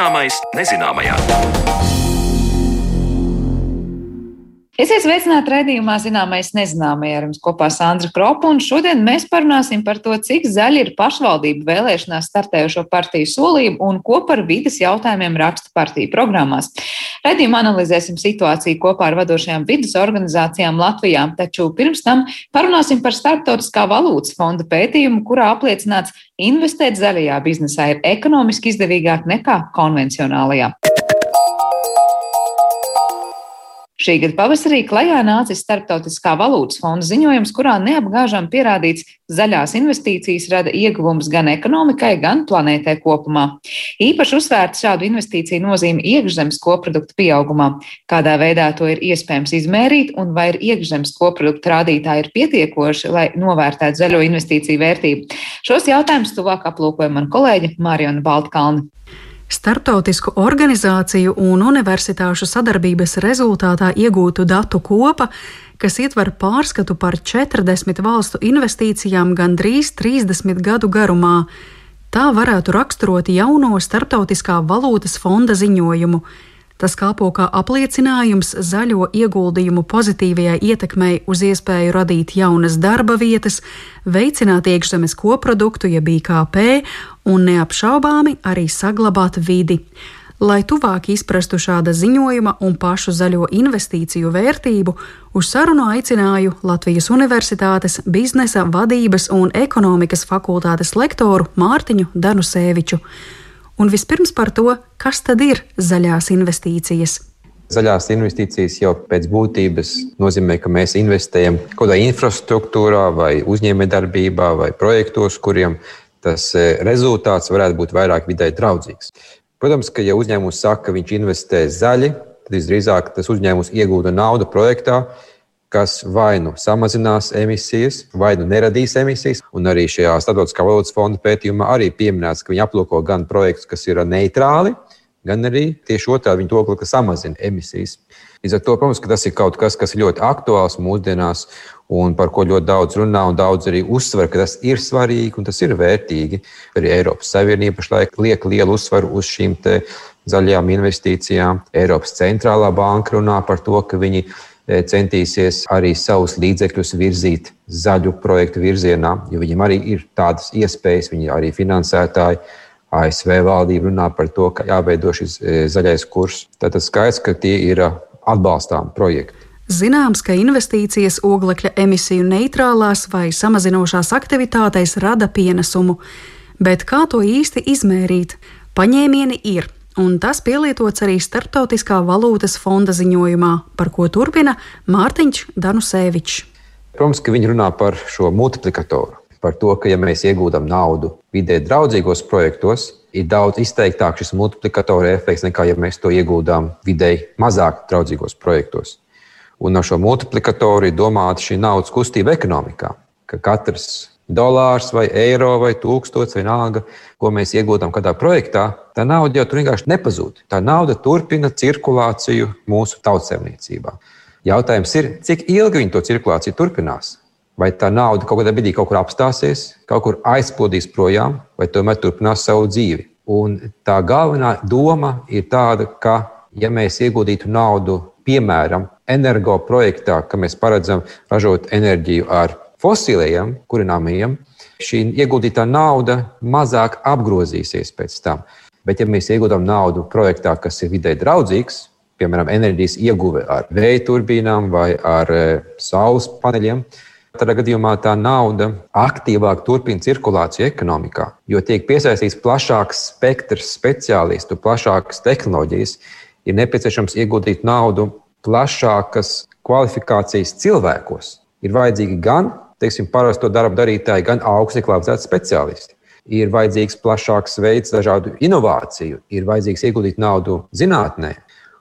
Zināmais nezināmajā. Esiet sveicināti raidījumā Zināmais nezināmais ar jums kopā Sandra Kropa, un šodien mēs parunāsim par to, cik zaļi ir pašvaldību vēlēšanās startējušo partiju solījumu un ko par vidas jautājumiem raksta partiju programmās. Raidījumā analizēsim situāciju kopā ar vadošajām vidas organizācijām Latvijā, taču pirms tam parunāsim par Startautiskā valūtas fonda pētījumu, kurā apliecināts, investēt zaļajā biznesā ir ekonomiski izdevīgāk nekā konvencionālajā. Šī gada pavasarī klajā nācis Startautiskā valūtas fonda ziņojums, kurā neapgāžam pierādīts, zaļās investīcijas rada ieguvumus gan ekonomikai, gan planētai kopumā. Īpaši uzsvērta šādu investīciju nozīme iekšzemes koprodukta pieaugumā. Kādā veidā to ir iespējams izmērīt un vai ir iekšzemes koprodukta rādītāji ir pietiekoši, lai novērtētu zaļo investīciju vērtību? Šos jautājumus tuvāk aplūkoja man kolēģe Mārijona Baltkalna. Startautisku organizāciju un universitāšu sadarbības rezultātā iegūtu datu kopa, kas ietver pārskatu par 40 valstu investīcijām gandrīz 30 gadu garumā. Tā varētu raksturot jauno Startautiskā valūtas fonda ziņojumu. Tas kalpo kā apliecinājums zaļo ieguldījumu pozitīvajai ietekmei uz iespēju radīt jaunas darba vietas, veicināt iekšzemes koproduktu, jeb IKP un neapšaubāmi arī saglabāt vidi. Lai tuvāk izprastu šāda ziņojuma un pašu zaļo investīciju vērtību, uz sarunu aicināju Latvijas Universitātes biznesa, vadības un ekonomikas fakultātes lektoru Mārtiņu Danusēviču. Un vispirms par to, kas tad ir zaļās investīcijas. Zaļās investīcijas jau pēc būtības nozīmē, ka mēs investējam kaut kādā infrastruktūrā, vai uzņēmējdarbībā, vai projektos, kuriem tas e, rezultāts varētu būt vairāk vidē draudzīgs. Protams, ka ja uzņēmums saka, ka viņš investē zaļi, tad visdrīzāk tas uzņēmums iegūda naudu projektā, kas vai nu samazinās emisijas, vai nu neradīs emisijas. Un arī šajā Startautiskā valūtas fonda pētījumā arī pieminēts, ka viņi aplūko gan projektus, kas ir neitrāli, gan arī tieši otrādi viņi to, ka samazina emisijas. Līdz ar to, protams, tas ir kaut kas, kas ir ļoti aktuāls mūsdienās un par ko ļoti daudz runā un daudz arī uzsver, ka tas ir svarīgi un tas ir vērtīgi. Arī Eiropas Savienība pašlaik liek lielu uzsvaru uz šīm zaļajām investīcijām. Eiropas centrālā banka runā par to, ka viņi centīsies arī savus līdzekļus virzīt zaļu projektu virzienā, jo viņiem arī ir tādas iespējas, viņi arī finansētāji. ASV valdība runā par to, ka jāveido šis e, zaļais kurs. Tad skaidrs, ka tie ir atbalstām projekti. Zināms, ka investīcijas oglekļa emisiju neitrālās vai samazinošās aktivitātēs rada pienesumu, bet kā to īsti izmērīt? Paņēmieni ir un tas pielietots arī Startautiskā valūtas fonda ziņojumā, par ko turpina Mārtiņš Danusēvičs. Protams, ka viņi runā par šo multiplikatoru, par to, ka, ja mēs iegūstam naudu vidē draudzīgos projektos, ir daudz izteiktāk šis multiplikatora efekts nekā, ja mēs to iegūstam vidē mazāk draudzīgos projektos. Un ar šo multiplikatoru ir domāta šī naudas kustība ekonomikā, ka katrs dolārs vai eiro vai tūkstots vai nāga, ko mēs iegūstam kādā projektā, tā nauda jau tur vienkārši nepazūd. Tā nauda turpina cirkulāciju mūsu tautsēmniecībā. Jautājums ir, cik ilgi viņi to cirkulāciju turpinās? Vai tā nauda kaut kādā brīdī kaut kur apstāsies, kaut kur aizplūdīs projām, vai tomēr turpinās savu dzīvi? Un tā galvenā doma ir tāda, ka, ja mēs ieguldītu naudu, piemēram, energoprojektā, ka mēs paredzam ražot enerģiju ar fosilējiem kurināmajiem, šī ieguldītā nauda mazāk apgrozīsies pēc tam. Bet, ja mēs ieguldām naudu projektā, kas ir vidē draudzīgs, piemēram, enerģijas ieguve ar vēja turbīnām vai ar e, saules paneļiem, Tādā gadījumā tā nauda aktīvāk turpina cirkulāciju ekonomikā, jo tiek piesaistīts plašāks spektrs speciālistu, plašākas tehnoloģijas. Ir nepieciešams ieguldīt naudu plašākas kvalifikācijas cilvēkos. Ir vajadzīgi gan teiksim, parasto darbu darītāji, gan augsti kvalificēti speciālisti. Ir vajadzīgs plašāks veids dažādu inovāciju, ir vajadzīgs ieguldīt naudu zinātnē.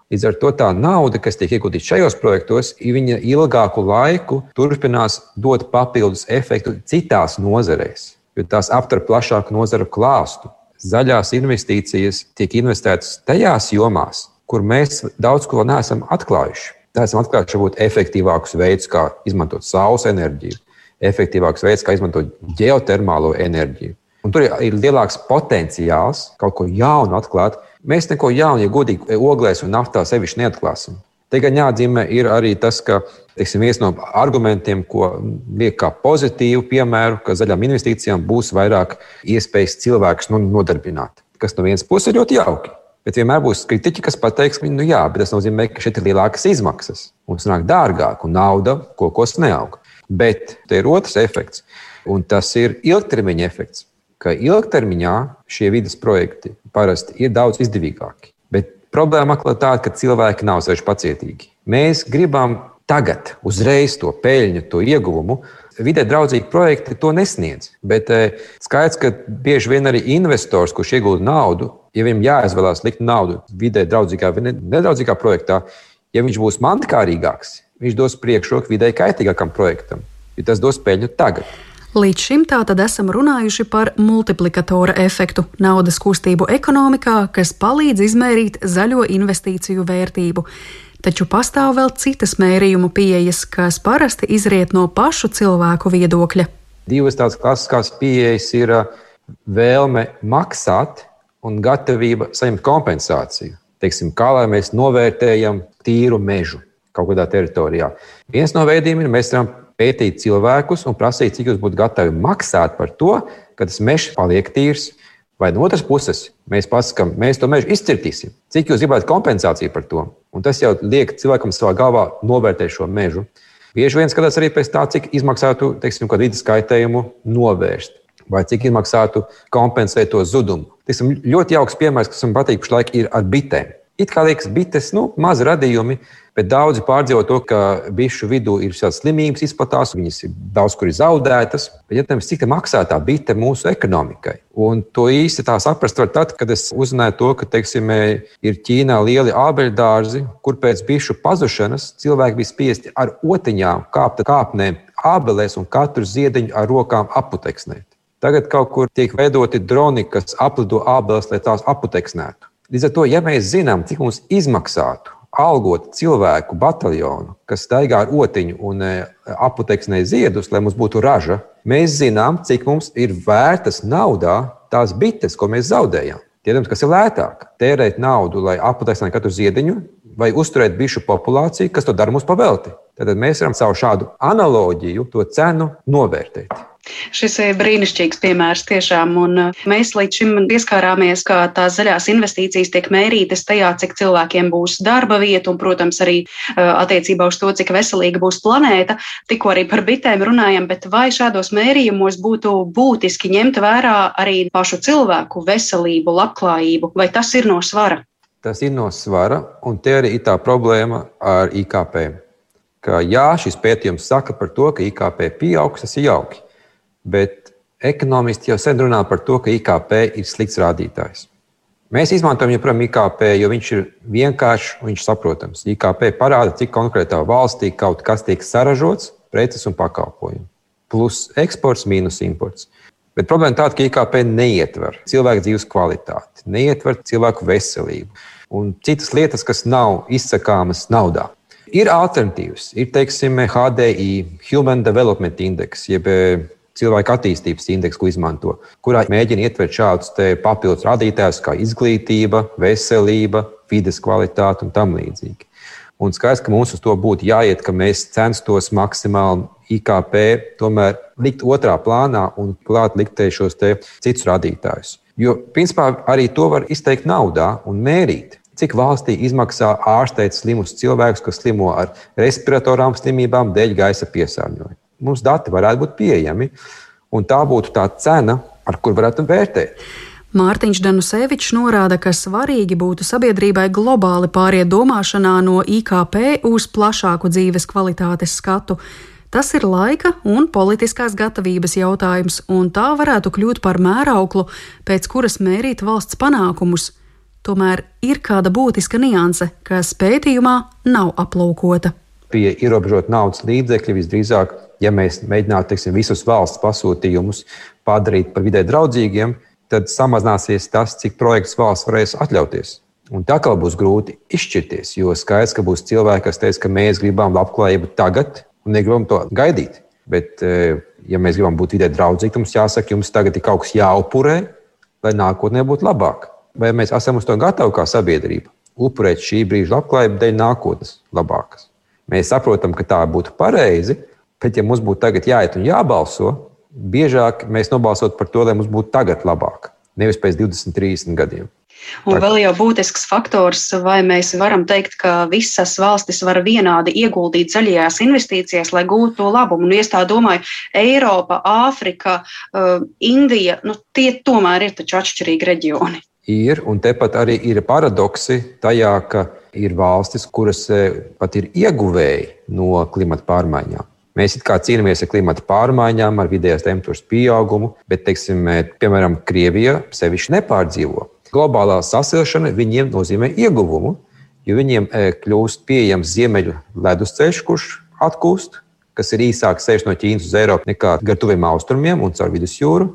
Līdz ar to tā nauda, kas tiek ieguldīta šajos projektos, viņa ilgāku laiku turpinās dot papildus efektu citās nozarēs, jo tās aptver plašāku nozaru klāstu. Zaļās investīcijas tiek investētas tajās jomās, kur mēs daudz ko neesam atklājuši. Tā esam atklājuši varbūt efektīvākus veidus, kā izmantot saules enerģiju, efektīvāks veids, kā izmantot geotermālo enerģiju. Un tur ir lielāks potenciāls kaut ko jaunu atklāt, Mēs neko jaunu, ja godīgi, oglēs un naftā sevišķi neatklāsim. Gan jāatzīmē, arī tas, ka teiksim, viens no argumentiem, ko liek kā pozitīvu piemēru, ka zaļām investīcijām būs vairāk iespējas cilvēkus nu, nodarbināt. Kas no vienas puses ir ļoti jauki. Bet vienmēr būs kritiķi, kas pateiks, nu jā, tas nozīmē, ka šeit ir lielākas izmaksas. Mums nāk dārgāk, un nauda kokos neaug. Bet te ir otrs efekts, un tas ir ilgtermiņa efekts. Ka ilgtermiņā šie vidas projekti parasti ir daudz izdevīgāki. Bet problēma ir tāda, ka cilvēki nav sevišķi pacietīgi. Mēs gribam tagad, uzreiz to peļņu, to ieguvumu. Vidē draudzīgi projekti to nesniedz. Bet e, skaidrs, ka bieži vien arī investors, kurš iegūda naudu, ja viņam jāizvēlās likt naudu vidē draudzīgā vai nedraudzīgā projektā, ja viņš būs mantikārīgāks, viņš dos priekšroku vidē kaitīgākam projektam, jo tas dos peļņu tagad. Līdz šim tātad esam runājuši par multiplikatora efektu naudas kustību ekonomikā, kas palīdz izmērīt zaļo investīciju vērtību. Taču pastāv vēl citas mērījumu pieejas, kas parasti izriet no pašu cilvēku viedokļa. Divas tādas klasiskās pieejas ir uh, vēlme maksāt un gatavība saņemt kompensāciju. Teiksim, kā lai mēs novērtējam tīru mežu kaut kādā teritorijā. Viens no veidiem ir, mēs varam pētīt cilvēkus un prasīt, cik jūs būtu gatavi maksāt par to, ka tas mežs paliek tīrs. Vai no otras puses mēs pasakām, mēs to mežu izcirtīsim, cik jūs gribētu kompensāciju par to. Un tas jau liek cilvēkam savā galvā novērtēt šo mežu. Bieži vien skatās arī pēc tā, cik izmaksātu teiksim, vidas kaitējumu novērst vai cik izmaksātu kompensēt to zudumu. Tas ir ļoti jauks piemērs, kas man patīk pašlaik, ir ar bitēm. It kā liekas, bites, nu, mazi radījumi, bet daudzi pārdzīvo to, ka bišu vidū ir šādas slimības izplatās, viņas ir daudz kur zaudētas. Bet, ja tam cik maksā tā bite mūsu ekonomikai, un to īsti tā saprast var tad, kad es uzzināju to, ka, teiksim, ir Ķīnā lieli ābeļdārzi, kur pēc bišu pazušanas cilvēki bija spiesti ar otiņām kāpt kāpnēm ābelēs un katru ziediņu ar rokām aputeksnēt. Tagad kaut kur tiek veidoti droni, kas aplido ābeles, lai tās aputeksnētu. Līdz ar to, ja mēs zinām, cik mums izmaksātu algot cilvēku bataljonu, kas staigā ar otiņu un e, aputeksnē ziedus, lai mums būtu raža, mēs zinām, cik mums ir vērtas naudā tās bites, ko mēs zaudējam. Tiedoms, kas ir lētāk, tērēt naudu, lai aputeksnētu katru ziediņu, vai uzturēt bišu populāciju, kas to dara mums pavelti. Tad mēs varam caur šādu analoģiju to cenu novērtēt. Šis ir brīnišķīgs piemērs tiešām, un uh, mēs līdz šim pieskārāmies, kā tās zaļās investīcijas tiek mērītas tajā, cik cilvēkiem būs darba vieta, un, protams, arī uh, attiecībā uz to, cik veselīga būs planēta. Tikko arī par bitēm runājam, bet vai šādos mērījumos būtu būtiski ņemt vērā arī pašu cilvēku veselību, labklājību, vai tas ir no svara? Tas ir no svara, un te arī ir tā problēma ar IKP. Ka, jā, šis pētījums saka par to, ka IKP pieaugs, tas ir jauki. Bet ekonomisti jau sen runā par to, ka IKP ir slikts rādītājs. Mēs izmantojam joprojām IKP, jo viņš ir vienkāršs un viņš saprotams. IKP parāda, cik konkrētā valstī kaut kas tiek saražots, preces un pakalpojumi. Plus eksports, mīnus imports. Bet problēma tāda, ka IKP neietver cilvēku dzīves kvalitāti, neietver cilvēku veselību un citas lietas, kas nav izsakāmas naudā. Ir alternatīvas, ir teiksim, HDI, Human Development Index, jeb cilvēka attīstības indeksu, ko izmanto, kurā mēģina ietvert šādus papildus rādītājus kā izglītība, veselība, vides kvalitāte un tam līdzīgi. Un skaidrs, ka mums uz to būtu jāiet, ka mēs censtos maksimāli IKP tomēr likt otrā plānā un klāt likt šos citus rādītājus. Jo, principā, arī to var izteikt naudā un mērīt. Cik valstī izmaksā ārstēt slimus cilvēkus, kas slimo ar respiratorām slimībām dēļ gaisa piesārņojuma? Mums dati varētu būt pieejami, un tā būtu tā cena, ar kur varētu vērtēt. Mārtiņš Danusevičs norāda, ka svarīgi būtu sabiedrībai globāli pāriet domāšanā no IKP uz plašāku dzīves kvalitātes skatu. Tas ir laika un politiskās gatavības jautājums, un tā varētu kļūt par mērauklu, pēc kuras mērīt valsts panākumus. Tomēr ir kāda būtiska nianse, kas pētījumā nav aplūkota. Pie ierobežot naudas līdzekļu visdrīzāk ja mēs mēģinātu teiksim, visus valsts pasūtījumus padarīt par vidē draudzīgiem, tad samazināsies tas, cik projekts valsts varēs atļauties. Un tā kā būs grūti izšķirties, jo skaidrs, ka būs cilvēki, kas teiks, ka mēs gribam labklājību tagad un negribam to gaidīt. Bet, e, ja mēs gribam būt vidē draudzīgi, tad mums jāsaka, jums tagad ir kaut kas jāupurē, lai nākotnē būtu labāk. vai mēs esam uz to gatavi kā sabiedrība upurēt šī brīža labklājību dēļ nākotnes labākas. Mēs saprotam, ka tā būtu pareizi, bet ja mums būtu tagad jāiet un jābalso, biežāk mēs nobalsot par to, lai mums būtu tagad labāk, nevis pēc 20, 30 gadiem. Un vēl jau būtisks faktors, vai mēs varam teikt, ka visas valstis var vienādi ieguldīt zaļajās investīcijās, lai gūtu to labumu. Un, ja tā domāju, Eiropa, Āfrika, uh, Indija, nu, tie tomēr ir taču atšķirīgi reģioni. Ir, un tepat arī ir paradoksi tajā, ka ir valstis, kuras eh, pat ir ieguvēji no klimata pārmaiņām. Mēs it kā cīnāmies ar klimata pārmaiņām, ar vidējās temperatūras pieaugumu, bet, teiksim, piemēram, Krievija sevišķi nepārdzīvo globālā sasilšana viņiem nozīmē ieguvumu, jo viņiem e, kļūst pieejams ziemeļu ledusceļš, kurš atkūst, kas ir īsāks ceļš no Ķīnas uz Eiropu nekā gar tuviem austrumiem un caur vidusjūru.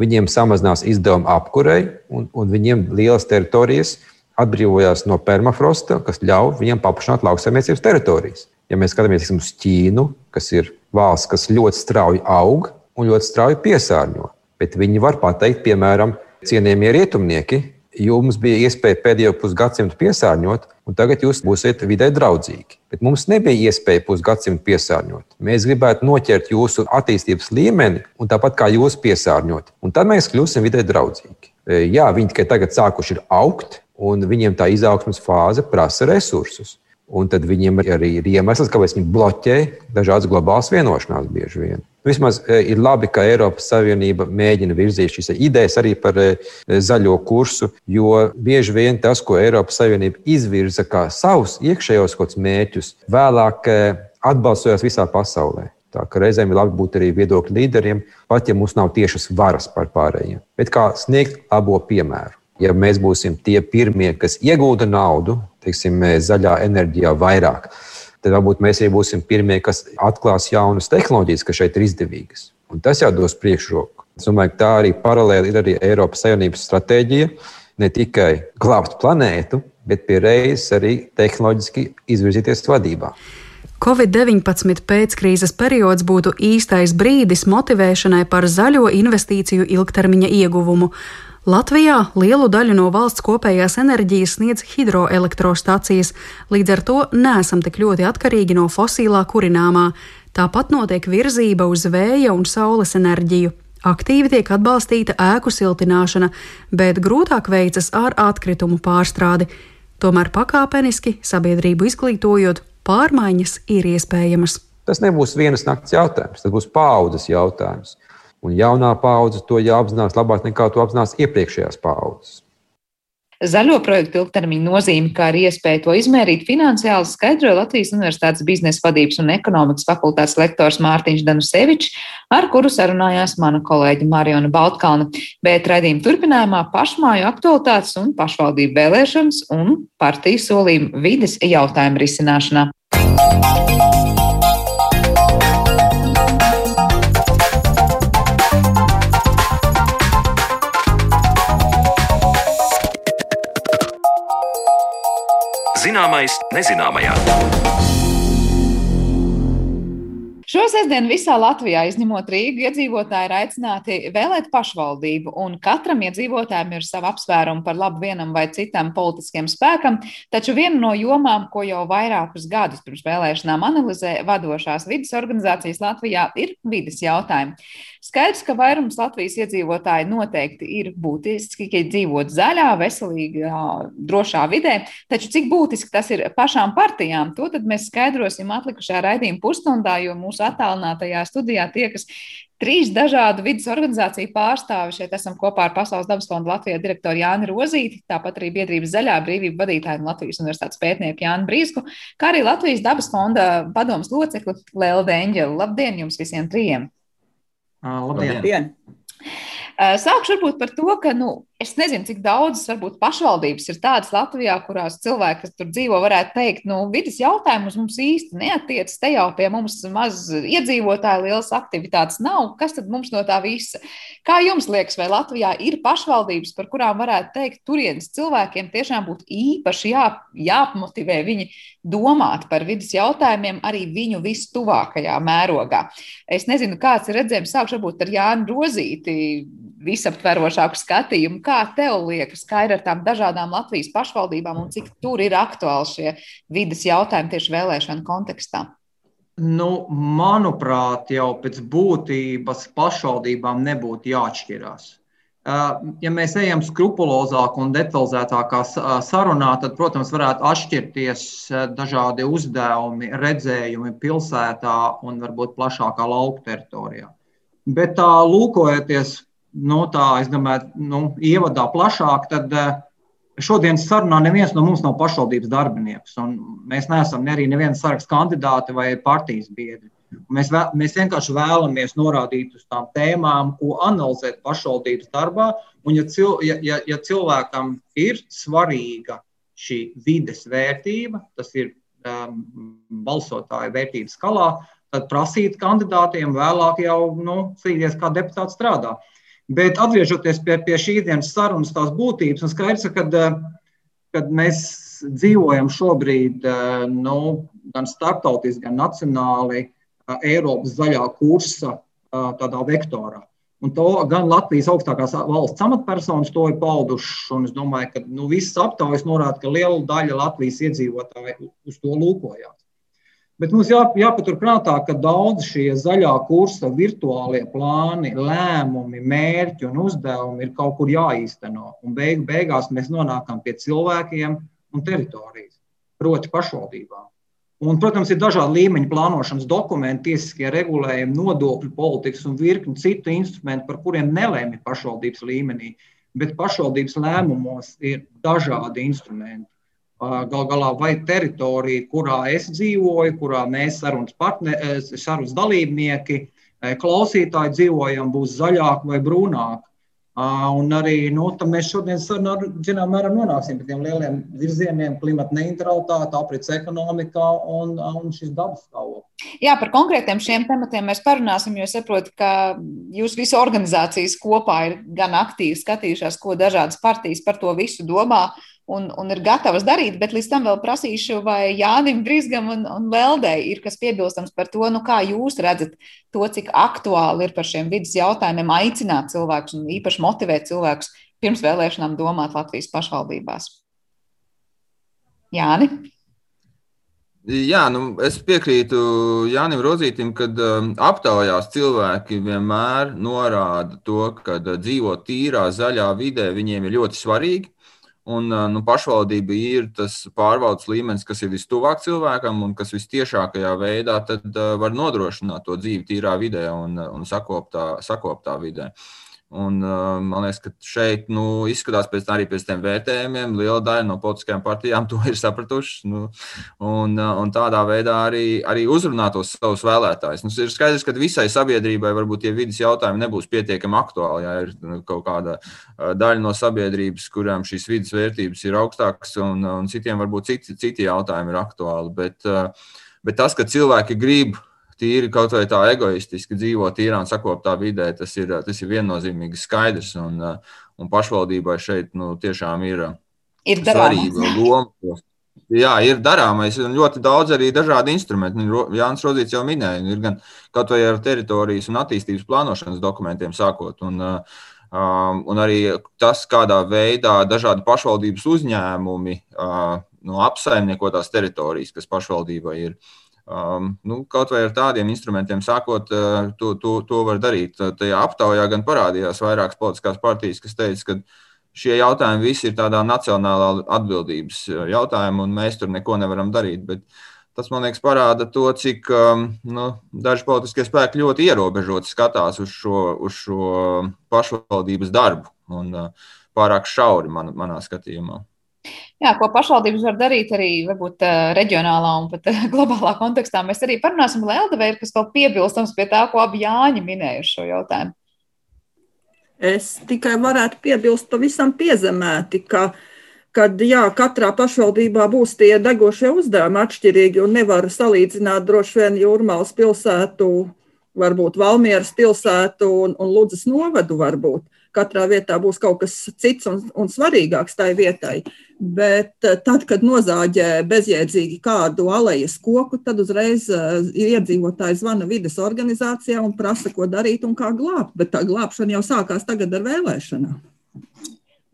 Viņiem samazinās izdevumi apkurei, un, un viņiem lielas teritorijas atbrīvojās no permafrosta, kas ļauj viņiem paplašināt lauksaimniecības teritorijas. Ja mēs skatāmies uz Ķīnu, kas ir valsts, kas ļoti strauji aug un ļoti strauji piesārņo, bet viņi var pateikt, piemēram, Cienījamie rietumnieki, jums bija iespēja pēdējo pusgadsimtu piesārņot, un tagad jūs būsiet vidē draudzīgi. Bet mums nebija iespēja pusgadsimtu piesārņot. Mēs gribētu noķert jūsu attīstības līmeni, un tāpat kā jūs piesārņot. Un tad mēs kļūsim vidē draudzīgi. E, jā, viņi tikai tagad sākuši augt, un viņiem tā izaugsmas fāze prasa resursus. Un tad viņiem arī ir iemesls, kāpēc viņi bloķē dažādas globālas vienošanās bieži vien. Vismaz e, ir labi, ka Eiropas Savienība mēģina virzīt šīs idejas arī par e, zaļo kursu, jo bieži vien tas, ko Eiropas Savienība izvirza kā savus iekšējos mērķus, vēlāk e, atbalstojās visā pasaulē. Tā ka reizēm ir labi būt arī viedokļu līderiem, pat ja mums nav tiešas varas pār pārējiem. Bet kā sniegt labo piemēru? Ja mēs būsim tie pirmie, kas iegūda naudu, teiksim, zaļā enerģijā vairāk, tad varbūt mēs arī būsim pirmie, kas atklās jaunas tehnoloģijas, kas šeit ir izdevīgas. Un tas jau dos priekšroku. Es domāju, ka tā arī paralēli ir arī Eiropas Savienības stratēģija ne tikai glābt planētu, bet pie reizes arī tehnoloģiski izvirzīties vadībā. Covid-19 pēckrīzes periods būtu īstais brīdis motivēšanai par zaļo investīciju ilgtermiņa ieguvumu. Latvijā lielu daļu no valsts kopējās enerģijas sniedz hidroelektrostacijas, līdz ar to neesam tik ļoti atkarīgi no fosilā kurināmā. Tāpat notiek virzība uz vēja un saules enerģiju. Aktīvi tiek atbalstīta ēku siltināšana, bet grūtāk veicas ar atkritumu pārstrādi. Tomēr pakāpeniski, sabiedrību izglītojot, pārmaiņas ir iespējamas. Tas nebūs vienas nakts jautājums, tas būs paudzes jautājums. Un jaunā paudze to jāapzinās labāk nekā to apzinās iepriekšējās paudzes. Zaļo projektu ilgtermiņa nozīme, kā arī iespēja to izmērīt finansiāli, skaidroja Latvijas Universitātes biznesa vadības un ekonomikas fakultātes lektors Mārtiņš Danusevičs, ar kuru sarunājās mana kolēģa Mariona Baltkalna. Bet raidījuma turpinājumā pašmāju aktualitātes un pašvaldību vēlēšanas un partiju solījumu vides jautājumu risināšanā. Zināmais nezināmajā. Šo sestdienu visā Latvijā, izņemot Rīgu, iedzīvotāji ir aicināti vēlēt pašvaldību, un katram iedzīvotājam ir sava apsvēruma par labu vienam vai citam politiskiem spēkam. Taču viena no jomām, ko jau vairākus gadus pirms vēlēšanām analizē vadošās vidas organizācijas Latvijā, ir vidas jautājumi. Skaidrs, ka vairums Latvijas iedzīvotāji noteikti ir būtiski, ka dzīvot zaļā, veselīgā, drošā vidē, taču cik būtiski tas ir pašām partijām, to mēs skaidrosim atlikušajā raidījuma pusstundā, jo mūsu attālinātajā studijā tiekas trīs dažādu vidas organizāciju pārstāvi. Šeit esam kopā ar Pasaules dabas fonda Latvijas direktoru Jāni Rozīti, tāpat arī biedrības Zaļā brīvība vadītāju un Latvijas universitātes pētnieku Jānu Brīsku, kā arī Latvijas dabas fonda padomas locekli Lelde Eņģelu. Labdien jums visiem trijiem! Labdien! Labdien. Sākšu varbūt par to, ka nu, Es nezinu, cik daudzas varbūt pašvaldības ir tādas Latvijā, kurās cilvēki, kas tur dzīvo, varētu teikt, nu, vidas jautājums mums īsti neatiecas. Te jau pie mums maz iedzīvotāju lielas aktivitātes nav. Kas tad mums no tā visa? Kā jums liekas, vai Latvijā ir pašvaldības, par kurām varētu teikt, turienes cilvēkiem tiešām būtu īpaši jā, jāmotivē viņi domāt par vidas jautājumiem arī viņu vistuvākajā mērogā? Es nezinu, kāds ir redzējums, sākšu varbūt ar Jānu Rozīti visaptverošāku skatījumu. Kā tev liekas, kā ir ar tām dažādām Latvijas pašvaldībām un cik tur ir aktuāli šie vidas jautājumi tieši vēlēšanu kontekstā? Nu, manuprāt, jau pēc būtības pašvaldībām nebūtu jāatšķirās. Ja mēs ejam skrupulozāk un detalizētākā sarunā, tad, protams, varētu atšķirties dažādi uzdevumi, redzējumi pilsētā un varbūt plašākā lauka teritorijā. Bet tā lūkojoties, nu, tā, es domāju, nu, ievadā plašāk, tad šodienas sarunā neviens no mums nav pašvaldības darbinieks. Mēs neesam ne arī neviens saraksts kandidāti vai partijas biedri. Mēs, vēl, mēs vienkārši vēlamies norādīt uz tām tēmām, ko analizēt pašvaldības darbā. Un, ja, cil, ja, ja, ja cilvēkam ir svarīga šī vides vērtība, tas ir um, balsotāju vērtības skalā, tad prasīt kandidātiem vēlāk jau nu, cīnīties, kā deputāts strādā. Bet atgriežoties pie, pie šīs dienas sarunas, tās būtības, un skaidrs, ka kad mēs dzīvojam šobrīd uh, nu, gan starptautiski, gan nacionāli Eiropas zaļā kursa tādā vektorā. Un to gan Latvijas augstākās valsts amatpersonas to ir paudušas. Es domāju, ka nu, visas aptaujas norāda, ka liela daļa Latvijas iedzīvotāju uz to lūkojās. Bet mums jā, jāpaturprātā, ka daudz šie zaļā kursa virtuālie plāni, lēmumi, mērķi un uzdevumi ir kaut kur jāīsteno. Un beig, beigās mēs nonākam pie cilvēkiem un teritorijas, proti, pašvaldībām. Un, protams, ir dažādi līmeņi plānošanas dokumenti, tiesiskie regulējumi, nodokļu politikas un virkni citu instrumentu, par kuriem nelēma pašvaldības līmenī. Bet pašvaldības lēmumos ir dažādi instrumenti. Gal galā vai teritorija, kurā es dzīvoju, kurā mēs sarunas, partner, sarunas dalībnieki, klausītāji dzīvojam, būs zaļāk vai brūnāk. Un arī nu, mēs šodien zināmā mērā nonāksim pie tiem lieliem virzieniem, klimata neutralitāte, aprits ekonomikā un, un šis dabas stāvoklis. Jā, par konkrētiem šiem tematiem mēs parunāsim, jo saprotu, ka jūs visu organizācijas kopā ir gan aktīvi skatījušās, ko dažādas partijas par to visu domā un, un ir gatavas darīt, bet līdz tam vēl prasīšu, vai Jānim Brīsgam un, un Veldei ir kas piebilstams par to, nu, kā jūs redzat to, cik aktuāli ir par šiem vidas jautājumiem aicināt cilvēkus un īpaši motivēt cilvēkus pirms vēlēšanām domāt Latvijas pašvaldībās. Jāni? Jā, nu, es piekrītu Jānim Rozītam, ka um, aptaujās cilvēki vienmēr norāda to, ka uh, dzīvot tīrā, zaļā vidē viņiem ir ļoti svarīgi. Un nu, pašvaldība ir tas pārvaldes līmenis, kas ir vistuvāk cilvēkam un kas vistiešākajā veidā var nodrošināt to dzīvi tīrā vidē un, un sakoptā, sakoptā vidē. Uh, Un, uh, man liekas, ka šeit nu, izskatās pēc, arī pēc tiem vērtējumiem, liela daļa no politiskajām partijām to ir sapratušas. Nu, un, uh, un tādā veidā arī, arī uzrunā tos savus vēlētājus. Nu, ir skaidrs, ka visai sabiedrībai varbūt tie vidas jautājumi nebūs pietiekami aktuāli. Ja ir nu, kaut kāda uh, daļa no sabiedrības, kurām šīs vidas vērtības ir augstākas, un, un citiem varbūt citi, citi jautājumi ir aktuāli. Bet, bet tas, ka cilvēki grib tīri kaut vai tā egoistiski dzīvo tīrā un sakoptā vidē, tas ir, tas ir viennozīmīgi skaidrs. Un, un pašvaldībai šeit nu, tiešām ir, ir svarīga loma. Jā, ir darāmais un ļoti daudz arī dažādu instrumentu. Nu, Jānis Rozīts jau minēja, ir gan kaut vai ar teritorijas un attīstības plānošanas dokumentiem sākot. Un, un arī tas, kādā veidā dažādi pašvaldības uzņēmumi uh, no apsaimniekotās teritorijas, kas pašvaldībai ir, Um, nu, kaut vai ar tādiem instrumentiem sākot, uh, to, to, to var darīt. Tajā aptaujā gan parādījās vairākas politiskās partijas, kas teica, ka šie jautājumi visi ir tādā nacionālā atbildības uh, jautājumi, un mēs tur neko nevaram darīt. Bet tas, man liekas, parāda to, cik um, nu, daži politiskie spēki ļoti ierobežoti skatās uz šo, uz šo pašvaldības darbu un uh, pārāk šauri man, manā skatījumā. Jā, ko pašvaldības var darīt arī varbūt, reģionālā un pat globālā kontekstā. Mēs arī parunāsim, lai vai ir kas vēl piebilstams pie tā, ko abi Jāņi minējuši šo jautājumu. Es tikai varētu piebilst pavisam piezemēti, ka, kad jā, katrā pašvaldībā būs tie degošie uzdevumi atšķirīgi un nevar salīdzināt droši vien Jūrmālas pilsētu, varbūt Valmieras pilsētu un, un Ludzas novadu varbūt. Katrā vietā būs kaut kas cits un, un svarīgāks tai vietai. Bet eh, tad, kad nozāģē bezjēdzīgi kādu alejas koku, tad uzreiz uh, iedzīvotāji zvana vides organizācijā un prasa, ko darīt un kā glābt. Bet tā glābšana jau sākās tagad ar vēlēšanām.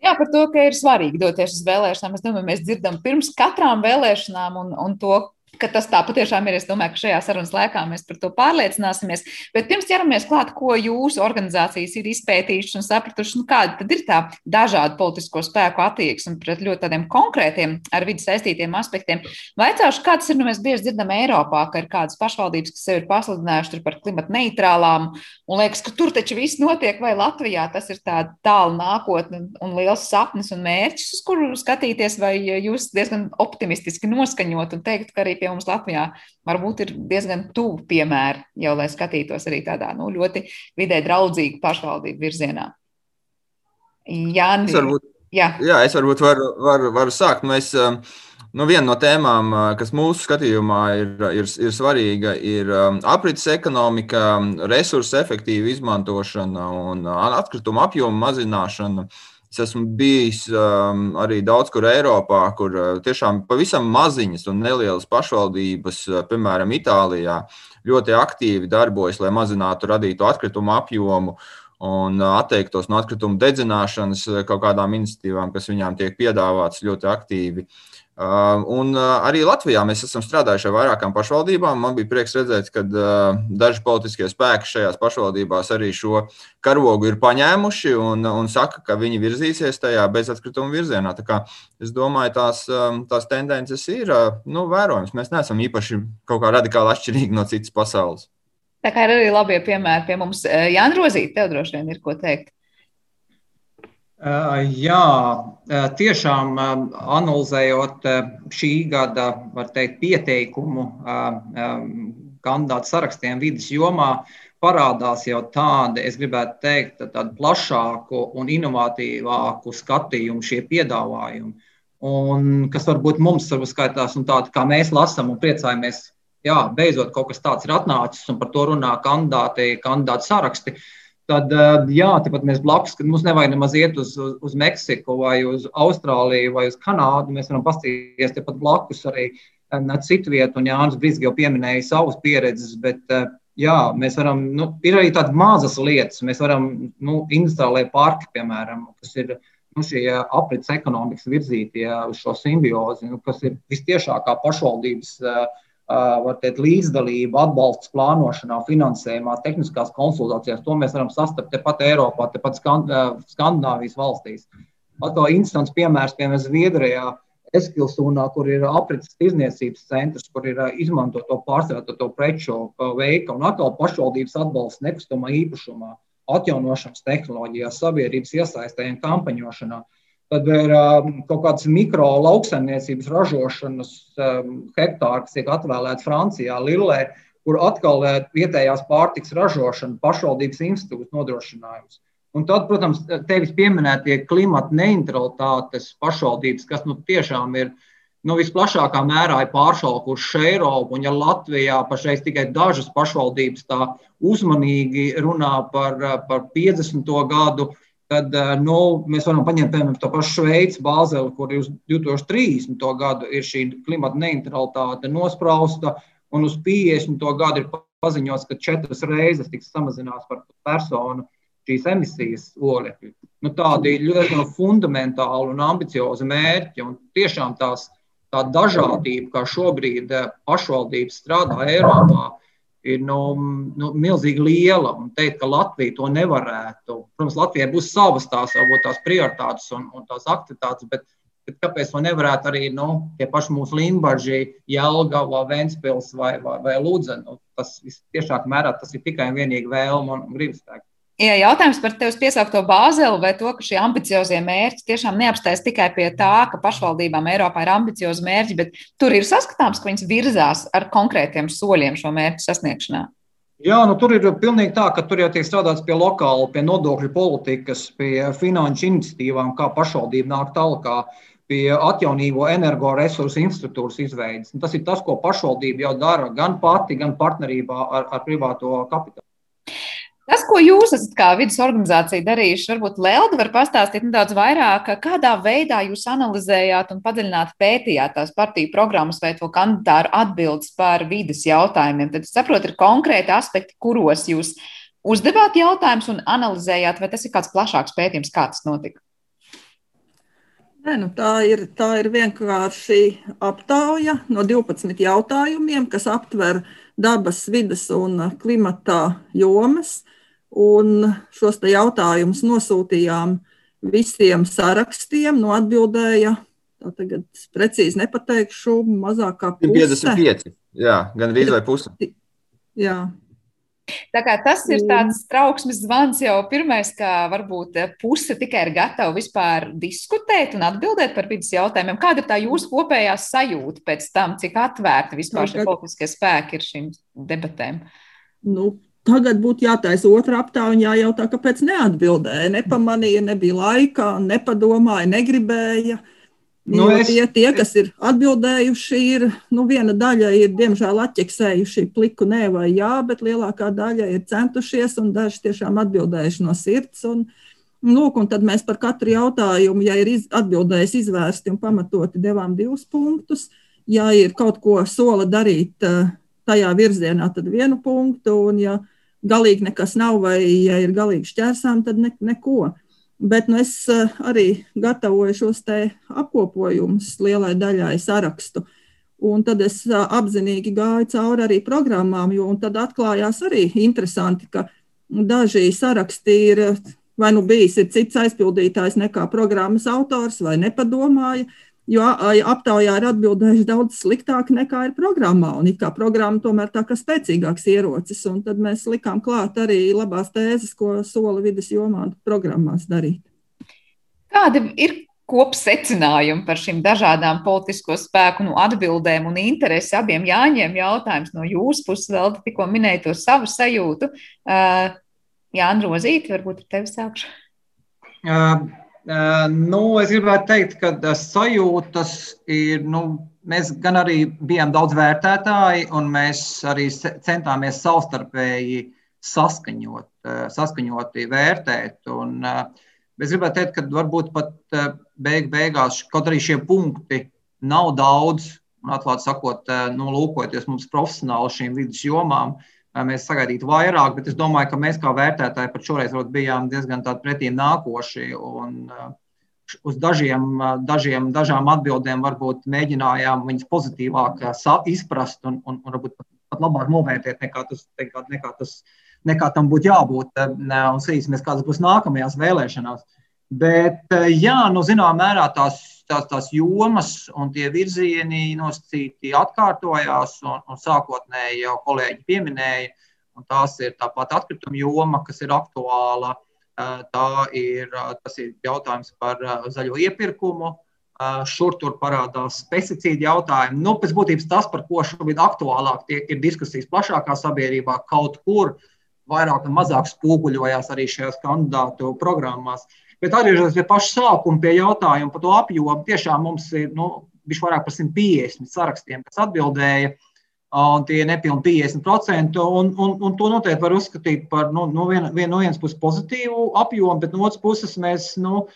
Jā, par to, ka ir svarīgi doties uz vēlēšanām. Es domāju, mēs dzirdam pirms katrām vēlēšanām un, un to, ka tas tā patiešām ir. Es domāju, ka šajā sarunas laikā mēs par to pārliecināsimies. Bet pirms ķeramies klāt, ko jūsu organizācijas ir izpētījušas un sapratušas, nu, kāda tad ir tā dažādu politisko spēku attieksme pret ļoti tādiem konkrētiem ar vidi saistītiem aspektiem. Vaicāšu, kāds ir, nu, mēs bieži dzirdam Eiropā, ka ir kādas pašvaldības, kas sevi ir pasludinājušas par klimata neitrālām, un liekas, ka tur taču viss notiek, vai Latvijā tas ir tā tālu nākotne un liels sapnis un mērķis, uz kuru skatīties, vai jūs diezgan optimistiski noskaņot un teikt, ka arī pie pie mums Latvijā varbūt ir diezgan tuvu piemēri, jau lai skatītos arī tādā nu, ļoti vidē draudzīgu pašvaldību virzienā. Jānis, varbūt, jā. jā, es varbūt varu, varu, varu sākt. Mēs, um, Nu, viena no tēmām, uh, kas mūsu skatījumā ir, ir, ir svarīga, ir um, aprits ekonomika, resursu efektīva izmantošana un uh, atkrituma apjoma mazināšana. Uh, Es esmu bijis um, arī daudz kur Eiropā, kur uh, tiešām pavisam maziņas un nelielas pašvaldības, uh, piemēram, Itālijā, ļoti aktīvi darbojas, lai mazinātu radītu atkritumu apjomu un uh, atteiktos no atkritumu dedzināšanas uh, kaut kādām iniciatīvām, kas viņām tiek piedāvātas ļoti aktīvi. Uh, un arī Latvijā mēs esam strādājuši ar vairākām pašvaldībām. Man bija prieks redzēt, ka daži politiskie spēki šajās pašvaldībās arī šo karogu ir paņēmuši un, un saka, ka viņi virzīsies tajā bezatkrituma virzienā. Es domāju, tās, um, tās tendences ir nu, vērojamas. Mēs neesam īpaši kaut kā radikāli atšķirīgi no citas pasaules. Tā kā ir arī labie piemēri pie mums. Jānis Rozīt, tev droši vien ir ko teikt. Jā, tiešām analizējot šī gada teikt, pieteikumu kandidātu sarakstiem vidas jomā, parādās jau tāda, es gribētu teikt, tādu plašāku un inovatīvāku skatījumu šie piedāvājumi. Un kas varbūt mums var skaitās, un tāda kā mēs lasām un priecājamies, jā, beidzot kaut kas tāds ir atnācis, un par to runā kandidāti, kandidāti saraksti. Tad, eh, jā, tāpat mēs blakus, kad mums nevajag nemaz iet uz, uz, uz Meksiku vai uz Austrāliju vai uz Kanādu. Mēs varam paskatīties tepat blakus arī eh, citu vietu, un Jānis Brīsīs jau pieminēja savas pieredzes, bet eh, jā, mēs varam, nu, ir arī tādas mazas lietas. Mēs varam nu, industriālajie parki, piemēram, kas ir nu, šie aprits ekonomikas virzītie uz šo simbiozi, nu, kas ir vistiešākā pašvaldības. Uh, teikt, līdzdalība, atbalsts plānošanā, finansējumā, tehniskās konsultācijās. To mēs varam sastapt tepat Eiropā, tepat Skandināvijas valstīs. Atkal instants piemērs, piemēram, Zviedrijā, Eskilsūnā, kur ir aprits tirzniecības centrs, kur ir izmantoto pārstrādāto preču veika un atkal pašvaldības atbalsts nekustamā īpašumā, atjaunošanas tehnoloģijās, sabiedrības iesaistē un kampaņošanā. Uh, Tad ir um, kaut kāds mikro lauksaimniecības ražošanas um, hektārs, kas tiek atvēlēts Francijā, Lillē, kur atkal uh, vietējās pārtiks ražošana, pašvaldības institūts nodrošinājums. Un tad, protams, tevis pieminētie klimata neutralitātes pašvaldības, kas nu, tiešām ir nu, visplašākā mērā pāršaukuši Eiropu. Un, ja Latvijā pašreiz tikai dažas pašvaldības tā uzmanīgi runā par, par 50. gadu, tad eh, nu, mēs varam paņemt piemēram to pašu Šveici, Bāzeli, kur uz 2030. gadu ir šī klimata neutralitāte nosprausta, un uz 50. gadu ir paziņots, ka četras reizes tiks samazināts par personu šīs emisijas oglekļi. Nu, tādi ļoti fundamentāli un ambiciozi mērķi, un tiešām tās, tā dažādība, kā šobrīd eh, pašvaldības strādā Eiropā, ir nu, nu, milzīgi liela. Un teikt, ka Latvija to nevarētu. Protams, Latvijai būs savas tās, varbūt, tās prioritātes un, un tās aktivitātes, bet, bet kāpēc to nevarētu arī nu, tie paši mūsu Limbaģi, Jelgava, Ventspils vai, vai, vai Lūdzen? Nu, tas tiešāk mērā tas ir tikai un vienīgi vēlme un gribas spēks. Ja jautājums par tevis piesaukto bāzeli vai to, ka šie ambiciozie mērķi tiešām neapstājas tikai pie tā, ka pašvaldībām Eiropā ir ambiciozi mērķi, bet tur ir saskatāms, ka viņas virzās ar konkrētiem soļiem šo mērķu sasniegšanā. Jā, nu, tur ir pilnīgi tā, ka tur jau tiek strādāts pie lokāla, pie nodokļu politikas, pie finanšu iniciatīvām, kā pašvaldība nāk tālāk, pie atjaunīgo energoresursu infrastruktūras izveidas. Un tas ir tas, ko pašvaldība jau dara gan pati, gan partnerībā ar, ar privāto kapitālu. Tas, ko jūs esat kā vidus organizācija darījuši, varbūt Lelda var pastāstīt nedaudz vairāk, kādā veidā jūs analizējāt un padziļināt pētījāt tās partiju programmas vai to kandidātu atbildes par vidas jautājumiem. Tad, saprotu, ir konkrēti aspekti, kuros jūs uzdevāt jautājumus un analizējāt, vai tas ir kāds plašāks pētījums, kā tas notika? Nē, nu tā, ir, tā ir vienkārši aptauja no 12 jautājumiem, kas aptver dabas, vidas un klimata jomas. Un šos jautājumus nosūtījām visiem sarakstiem. Nu, atbildēja, tā tagad precīzi nepateikšu, mazāk kā puse. 55, jā, gan arī vai puse. Jā. Tā kā tas ir tāds trauksmes zvans jau pirmais, ka varbūt puse tikai ir gatava vispār diskutēt un atbildēt par vidas jautājumiem. Kāda ir tā jūsu kopējā sajūta pēc tam, cik atvērti vispār šie politiskie spēki ir šīm debatēm? Nu, Tagad būtu jātaisa otra aptaujā un jājautā, kāpēc neatbildēja. Nepamanīja, nebija laika, nepadomāja, negribēja. Nu, es... tie, tie, kas ir atbildējuši, ir nu, viena daļa, ir diemžēl atķeksējuši pliku nē vai jā, bet lielākā daļa ir centušies un daži tiešām atbildējuši no sirds. Un, Lūk, un tad mēs par katru jautājumu, ja ir iz, atbildējis izvērsti un pamatoti, devām divus punktus. Ja ir kaut ko sola darīt eh, tajā virzienā, tad vienu punktu. Un, ja galīgi nekas nav, vai ja ir galīgi šķērsām, tad ne, neko. Bet nu, es eh, arī gatavoju šos apkopojumus lielai daļai sarakstu. Un tad es eh, apzinīgi gāju cauri arī programmām, jo tad atklājās arī interesanti, ka daži saraksti ir vai nu bijis cits aizpildītājs nekā programmas autors, vai nepadomāja. Jo aptaujā ir atbildējuši daudz sliktāk nekā ir programmā. Un it kā programma tomēr tā kā spēcīgāks ierocis. Un tad mēs likām klāt arī labās tēzes, ko sola vidas jomā programmās darīt. Kādi ir kopsecinājumi par šīm dažādām politisko spēku nu, atbildēm un interesi abiem jāņem jautājums no jūsu puses, vēl tikko minēja to savu sajūtu. Uh, Jānis Rozīti, varbūt ar tevi sākšu. Uh, nu, es gribētu teikt, ka uh, sajūtas ir. Nu, mēs gan arī bijām daudz vērtētāji, un mēs arī centāmies savstarpēji saskaņot, uh, saskaņoti vērtēt. Un, es gribētu teikt, ka varbūt pat beig, beigās, kaut arī šie punkti nav daudz, un atklāti sakot, nu, lūkojoties mums profesionāli šīm vidus jomām, mēs sagaidītu vairāk, bet es domāju, ka mēs kā vērtētāji pat šoreiz bijām diezgan pretīm nākoši. Un, uz dažiem, dažiem, dažām atbildēm varbūt mēģinājām viņas pozitīvāk izprast un, un, un varbūt pat, labāk novērtēt, nekā tas, nekā, nekā tas nekā tam būtu jābūt. Un skatīsimies, kādas būs nākamajās vēlēšanās. Bet, jā, nu, zināmā mērā tās tās, tās jomas un tie virzieni nosacīti atkārtojās, un, un sākotnēji jau kolēģi pieminēja, un tās ir tāpat atkrituma joma, kas ir aktuāla. Tā ir, tas ir jautājums par zaļo iepirkumu. Šur tur parādās pesticīdu jautājumi. Nu, pēc būtības tas, par ko šobrīd aktuālāk tiek, ir diskusijas plašākā sabiedrībā, kaut kur vairāk vai mazāk spoguļojās arī šajās kandidātu programmās. Uh, Bet atgriežoties pie paša sākuma, pie jautājuma par to apjomu, tiešām mums ir nu, bijis vairāk par 150 sarakstiem, kas atbildēja. Un tie ir nepilni 50%. Un, un, un to noteikti var uzskatīt par nu, no, vien, vien, no vienas puses pozitīvu apjomu, bet no otras puses mēs nu,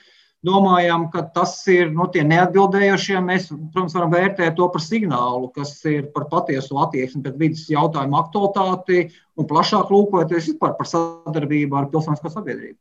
domājam, ka tas ir no nu, tie neatbildējošie. Mēs, protams, varam vērtēt to par signālu, kas ir par patiesu attieksmi pret vidas jautājumu aktualitāti un plašāk lūkoties par sadarbību ar pilsonisko sabiedrību.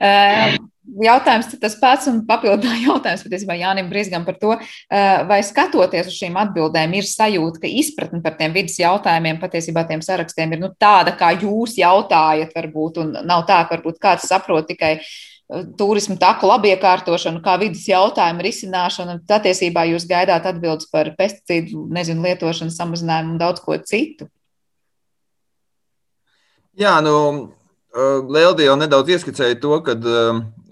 Um jautājums tas pats un papildinājums jautājums patiesībā Jānim Brīsgam par to, eh, vai skatoties uz šīm atbildēm, ir sajūta, ka izpratne par tiem vidas jautājumiem patiesībā tiem sarakstiem ir nu, tāda, kā jūs jautājat, varbūt, un nav tā, ka varbūt kāds saprot tikai eh, turismu taku labiekārtošanu, kā vidas jautājumu risināšanu, un patiesībā jūs gaidāt atbildes par pesticīdu, nezinu, lietošanu, samazinājumu un daudz ko citu. Jā, nu, Lieldi jau nedaudz ieskicēja to, ka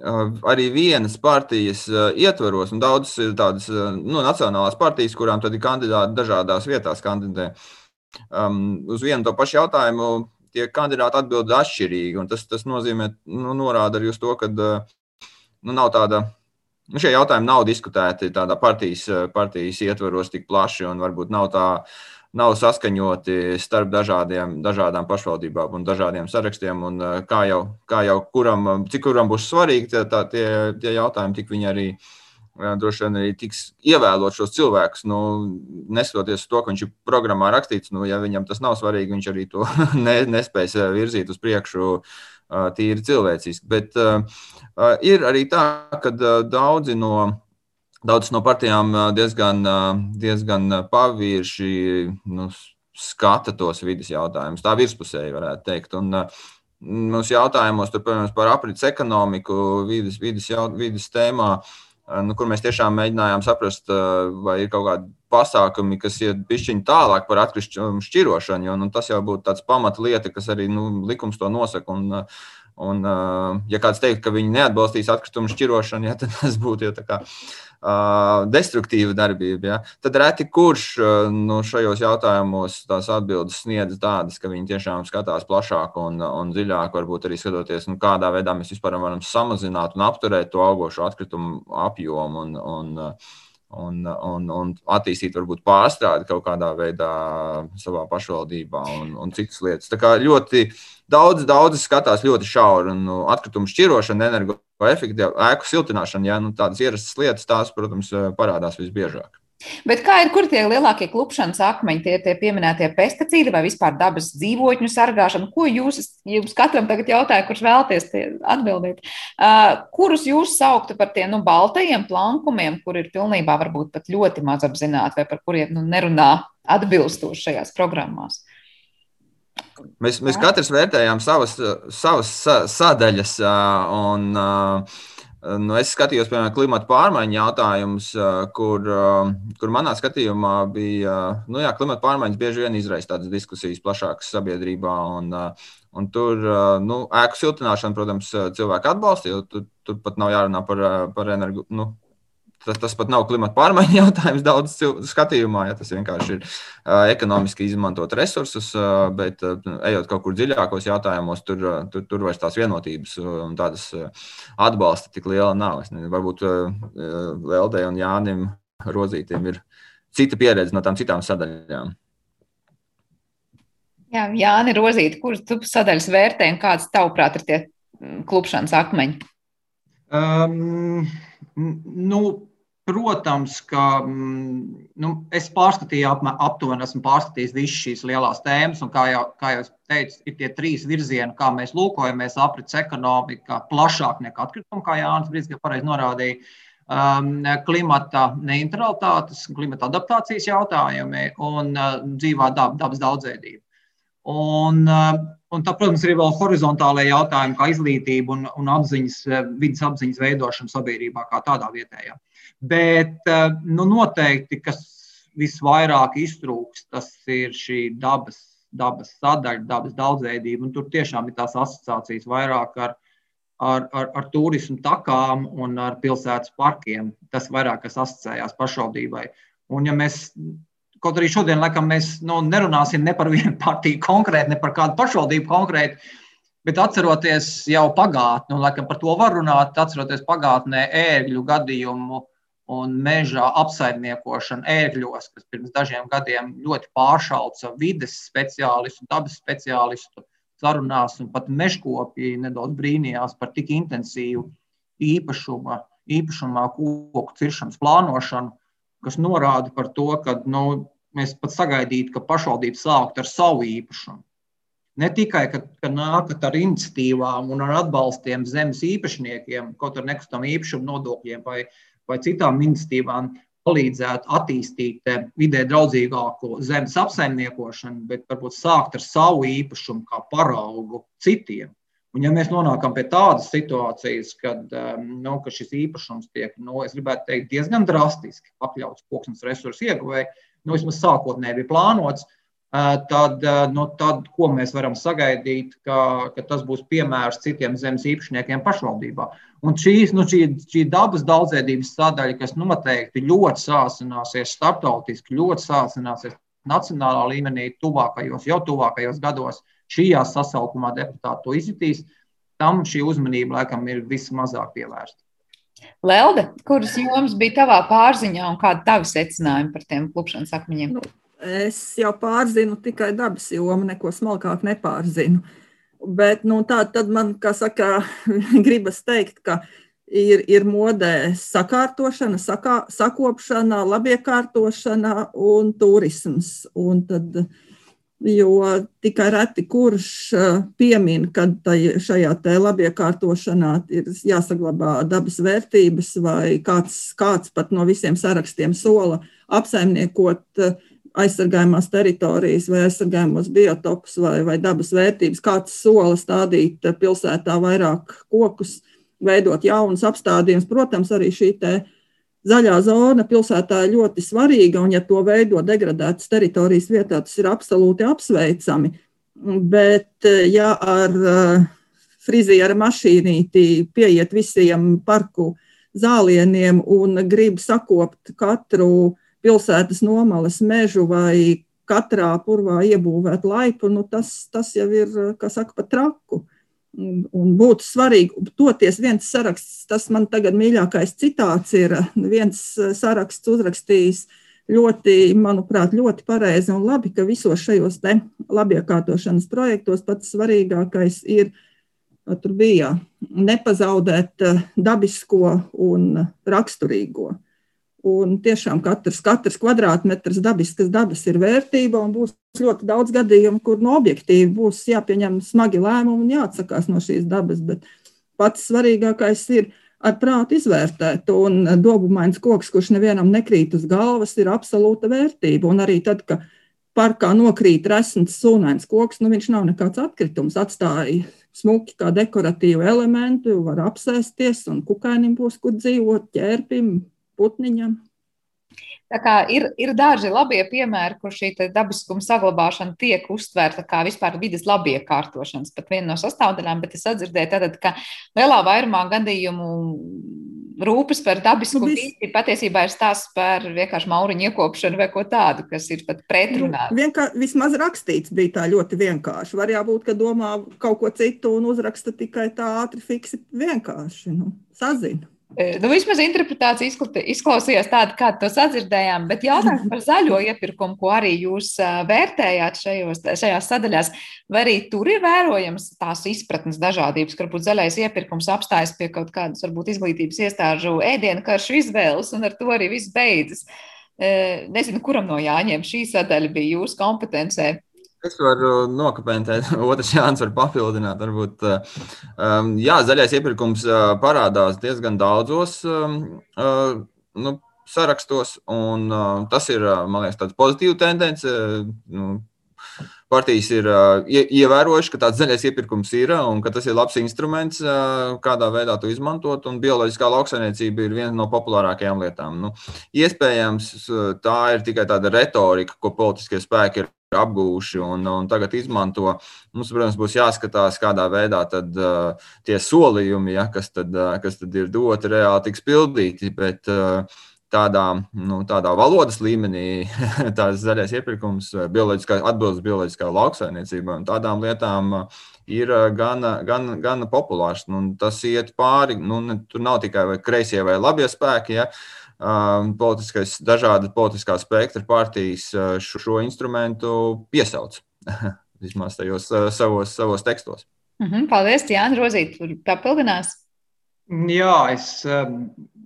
arī vienas partijas ietvaros, un daudzas ir tādas nu, nacionālās partijas, kurām tad ir kandidāti dažādās vietās kandidē. Um, uz vienu to pašu jautājumu tie kandidāti atbild atšķirīgi, un tas, tas nozīmē, nu, norāda arī uz to, ka nu, nav tāda. Nu, šie jautājumi nav diskutēti tādā partijas, partijas ietvaros tik plaši, un varbūt nav tā nav saskaņoti starp dažādiem, dažādām pašvaldībām un dažādiem sarakstiem. Un kā jau, kā jau kuram, cik kuram būs svarīgi tā, tā, tie, tie jautājumi, tik viņi arī droši vien arī tiks ievēlot šos cilvēkus. Nu, neskatoties to, ka viņš ir programmā rakstīts, nu, ja viņam tas nav svarīgi, viņš arī to ne, nespēs virzīt uz priekšu tīri cilvēciski. Bet uh, ir arī tā, ka daudzi no. Daudzas no partijām diezgan, diezgan pavirši nu, skata tos vidas jautājumus. Tā virspusēji varētu teikt. Un, Mums jautājumos tur, piemēram, par aprits ekonomiku, vidas, vidas, vidas tēmā, nu, kur mēs tiešām mēģinājām saprast, vai ir kaut kādi pasākumi, kas iet pišķiņi tālāk par atkrišķinu šķirošanu, jo nu, tas jau būtu tāds pamatlieta, kas arī nu, likums to nosaka. Un, Un, ja kāds teikt, ka viņi neatbalstīs atkritumu šķirošanu, ja, tad tas būtu jau tā kā uh, destruktīva darbība. Ja. Tad reti kurš uh, nu, šajos jautājumos tās atbildes sniedz tādas, ka viņi tiešām skatās plašāk un, un dziļāk, varbūt arī skatoties, nu, kādā veidā mēs vispār varam samazināt un apturēt to augošo atkritumu apjomu. Un, un, uh, un, un, un attīstīt, varbūt pārstrādi kaut kādā veidā savā pašvaldībā un, un citas lietas. Tā kā ļoti daudz, daudz skatās ļoti šauri un nu, atkritumu šķirošana, energoefektivitāte, ēku siltināšana, ja nu, tādas ierastas lietas, tās, protams, parādās visbiežāk. Bet kā ir, kur tie lielākie klupšanas akmeņi, tie, tie pieminētie pesticīdi vai vispār dabas dzīvotņu sargāšana? Ko jūs, jums katram tagad jautāja, kurš vēlties atbildēt? Uh, kurus jūs sauktu par tiem nu, baltajiem plankumiem, kur ir pilnībā varbūt pat ļoti maz apzināti vai par kuriem nu, nerunā atbilstoši šajās programmās? Mēs, mēs katrs vērtējām savas, savas sadaļas un Nu, es skatījos, piemēram, klimata pārmaiņu jautājumus, kur, kur manā skatījumā bija, nu jā, klimata pārmaiņas bieži vien izraisa tādas diskusijas plašākas sabiedrībā. Un, un tur, nu, ēku siltināšana, protams, cilvēki atbalsta, jo tur, tur pat nav jārunā par, par energo, nu, Tas, tas pat nav klimata pārmaiņu jautājums daudz skatījumā, ja tas vienkārši ir uh, ekonomiski izmantot resursus, uh, bet uh, ejot kaut kur dziļākos jautājumos, tur, uh, tur, tur vairs tās vienotības un tādas uh, atbalsta tik liela nav. Es nezinu, varbūt uh, Leldei un Jānim Rozītiem ir cita pieredze no tām citām sadaļām. Jā, Jāni Rozīti, kuras tu sadaļas vērtē un kādas tavuprāt ir tie klupšanas akmeņi? Um, nu, Protams, ka mm, nu, es pārskatīju, aptuveni esmu pārskatījis visas šīs lielās tēmas, un kā jau, kā jau es teicu, ir tie trīs virzieni, kā mēs lūkojamies aprits ekonomika plašāk nekā atkrituma, kā Jānis Brīsīs pareizi norādīja. Um, klimata neutralitātes, klimata adaptācijas jautājumi un uh, dzīvā dab, dabas daudzveidība. Un, uh, un tā, protams, ir vēl horizontālajie jautājumi, kā izglītība un, un apziņas, vidas apziņas veidošana sabiedrībā, kā tādā vietējā. Bet eh, nu, noteikti, kas visvairāk iztrūks, tas ir šī dabas, dabas sadaļa, dabas daudzveidība. Tur tiešām ir tās asociācijas vairāk ar, ar, ar, ar turismu takām un ar pilsētas parkiem. Tas vairāk kas asociējās pašvaldībai. Un, ja mēs, kaut arī šodien, laikam, mēs nu, nerunāsim ne par vienu partiju konkrēti, ne par kādu pašvaldību konkrēti, bet atceroties jau pagātni, un laikam par to var runāt, atceroties pagātnē ērgļu gadījumu un meža apsaimniekošana ērgļos, kas pirms dažiem gadiem ļoti pāršauca vides speciālistu, dabas speciālistu sarunās, un pat mežkopji nedaudz brīnījās par tik intensīvu īpašuma, īpašumā koku ciršanas plānošanu, kas norāda par to, ka nu, mēs pat sagaidītu, ka pašvaldība sāktu ar savu īpašumu. Ne tikai, ka, ka nākat ar iniciatīvām un ar atbalstiem zemes īpašniekiem, kaut ar nekustamā īpašuma nodokļiem vai vai citām iniciatīvām palīdzētu attīstīt eh, vidē draudzīgāko zemes apsaimniekošanu, bet varbūt sākt ar savu īpašumu kā paraugu citiem. Un, ja mēs nonākam pie tādas situācijas, kad eh, nu, ka šis īpašums tiek, nu, es gribētu teikt, diezgan drastiski pakļauts koksnes resursu ieguvēji, nu, vismaz sākotnēji bija plānots, tad, nu, tad ko mēs varam sagaidīt, ka, ka tas būs piemērs citiem zemes īpašniekiem pašvaldībā. Un šīs, nu, šī, šī dabas daudzveidības sadaļa, kas noteikti ļoti sāsināsies starptautiski, ļoti sāsināsies nacionālā līmenī, tuvākajos, jau tuvākajos gados, šajā sasaukumā deputāti to izjutīs, tam šī uzmanība laikam ir vismazāk pievērsta. Lelde, kuras jomas bija tavā pārziņā un kādi tavi secinājumi par tiem klupšanas akmeņiem? Nu, Es jau pārzinu tikai dabas jomu, neko smalkāk nepārzinu. Bet nu, tā tad man, kā saka, gribas teikt, ka ir, ir modē sakārtošana, sakā, sakopšana, labiekārtošana un turisms. Un tad, jo tikai reti kurš piemin, ka šajā te labiekārtošanā ir jāsaglabā dabas vērtības, vai kāds, kāds pat no visiem sarakstiem sola apsaimniekot aizsargājumās teritorijas vai aizsargājumos biotopus vai, vai dabas vērtības, kāds sola stādīt pilsētā vairāk kokus, veidot jaunus apstādījumus. Protams, arī šī zaļā zona pilsētā ir ļoti svarīga, un ja to veido degradētas teritorijas vietā, tas ir absolūti apsveicami. Bet ja ar uh, friziera mašīnīti pieiet visiem parku zālieniem un grib sakopt katru pilsētas nomales mežu vai katrā purvā iebūvēt laipu, nu tas, tas jau ir, kā saka, pat traku. Un, un būtu svarīgi, toties viens saraksts, tas man tagad mīļākais citāts ir, viens saraksts uzrakstījis ļoti, manuprāt, ļoti pareizi un labi, ka visos šajos labiekārtošanas projektos pats svarīgākais ir, tur bija, nepazaudēt dabisko un raksturīgo. Un tiešām katrs, katrs kvadrātmetrs dabiskas dabas ir vērtība, un būs ļoti daudz gadījumu, kur no objektīvi būs jāpieņem smagi lēmumi un jāatsakās no šīs dabas. Bet pats svarīgākais ir ar prātu izvērtēt. Un dobumains koks, kurš nevienam nekrīt uz galvas, ir absolūta vērtība. Un arī tad, kad parkā nokrīt resns sūnains koks, nu viņš nav nekāds atkritums. Atstāja smuki kā dekoratīvu elementu, var apsēsties, un kukainim būs kur dzīvot, ķērpim, putniņam. Tā kā ir, ir daži labie piemēri, kur šī dabiskuma saglabāšana tiek uztvērta kā vispār vidas labiekārtošanas, pat viena no sastāvdaļām, bet es atdzirdēju tātad, ka lielā vairumā gadījumu rūpes par dabisku nu, vidi patiesībā ir stāsts par vienkārši mauriņu iekopšanu vai ko tādu, kas ir pat pretrunā. Nu, vienkā, vismaz rakstīts bija tā ļoti vienkārši. Var jābūt, ka domā kaut ko citu un uzraksta tikai tā ātri, fiksi vienkārši. Nu, sazina. Nu, vismaz interpretācija izklausījās tāda, kā to sadzirdējām, bet jautājums par zaļo iepirkumu, ko arī jūs vērtējāt šajos, šajās sadaļās, vai arī tur ir vērojams tās izpratnes dažādības, ka varbūt zaļais iepirkums apstājas pie kaut kādas varbūt izglītības iestāžu ēdienu karšu izvēles, un ar to arī viss beidzas. Nezinu, kuram no jāņem šī sadaļa bija jūsu kompetencē. Es varu nokopēt, otrs Jānis var papildināt. Varbūt, um, jā, zaļais iepirkums uh, parādās diezgan daudzos um, uh, nu, sarakstos, un uh, tas ir, man liekas, tāds pozitīvs tendence. Nu, partijas ir uh, ievērojuši, ka tāds zaļais iepirkums ir un ka tas ir labs instruments, kādā veidā to izmantot. Bioloģiskā lauksaimniecība ir viena no populārākajām lietām. Nu, iespējams, tā ir tikai tāda retorika, ko politiskie spēki ir apgūši un, un tagad izmanto. Mums, protams, būs jāskatās, kādā veidā tad, uh, tie solījumi, ja, kas, tad, uh, kas tad ir doti, reāli tiks pildīti. Bet, uh, tādā, nu, tādā valodas līmenī, tās zaļais iepirkums, bioloģiskā, atbildes bioloģiskā lauksainiecībā un tādām lietām ir gana, gana, gana populārs. Nu, tas iet pāri, nu, tur nav tikai kreisie vai labie spēki. Ja, politiskais, dažādi politiskā spektra partijas šo, šo instrumentu piesauc. Vismaz tajos savos, savos tekstos. Mm -hmm, paldies, Jānis Rozīt, papildinās. Jā, es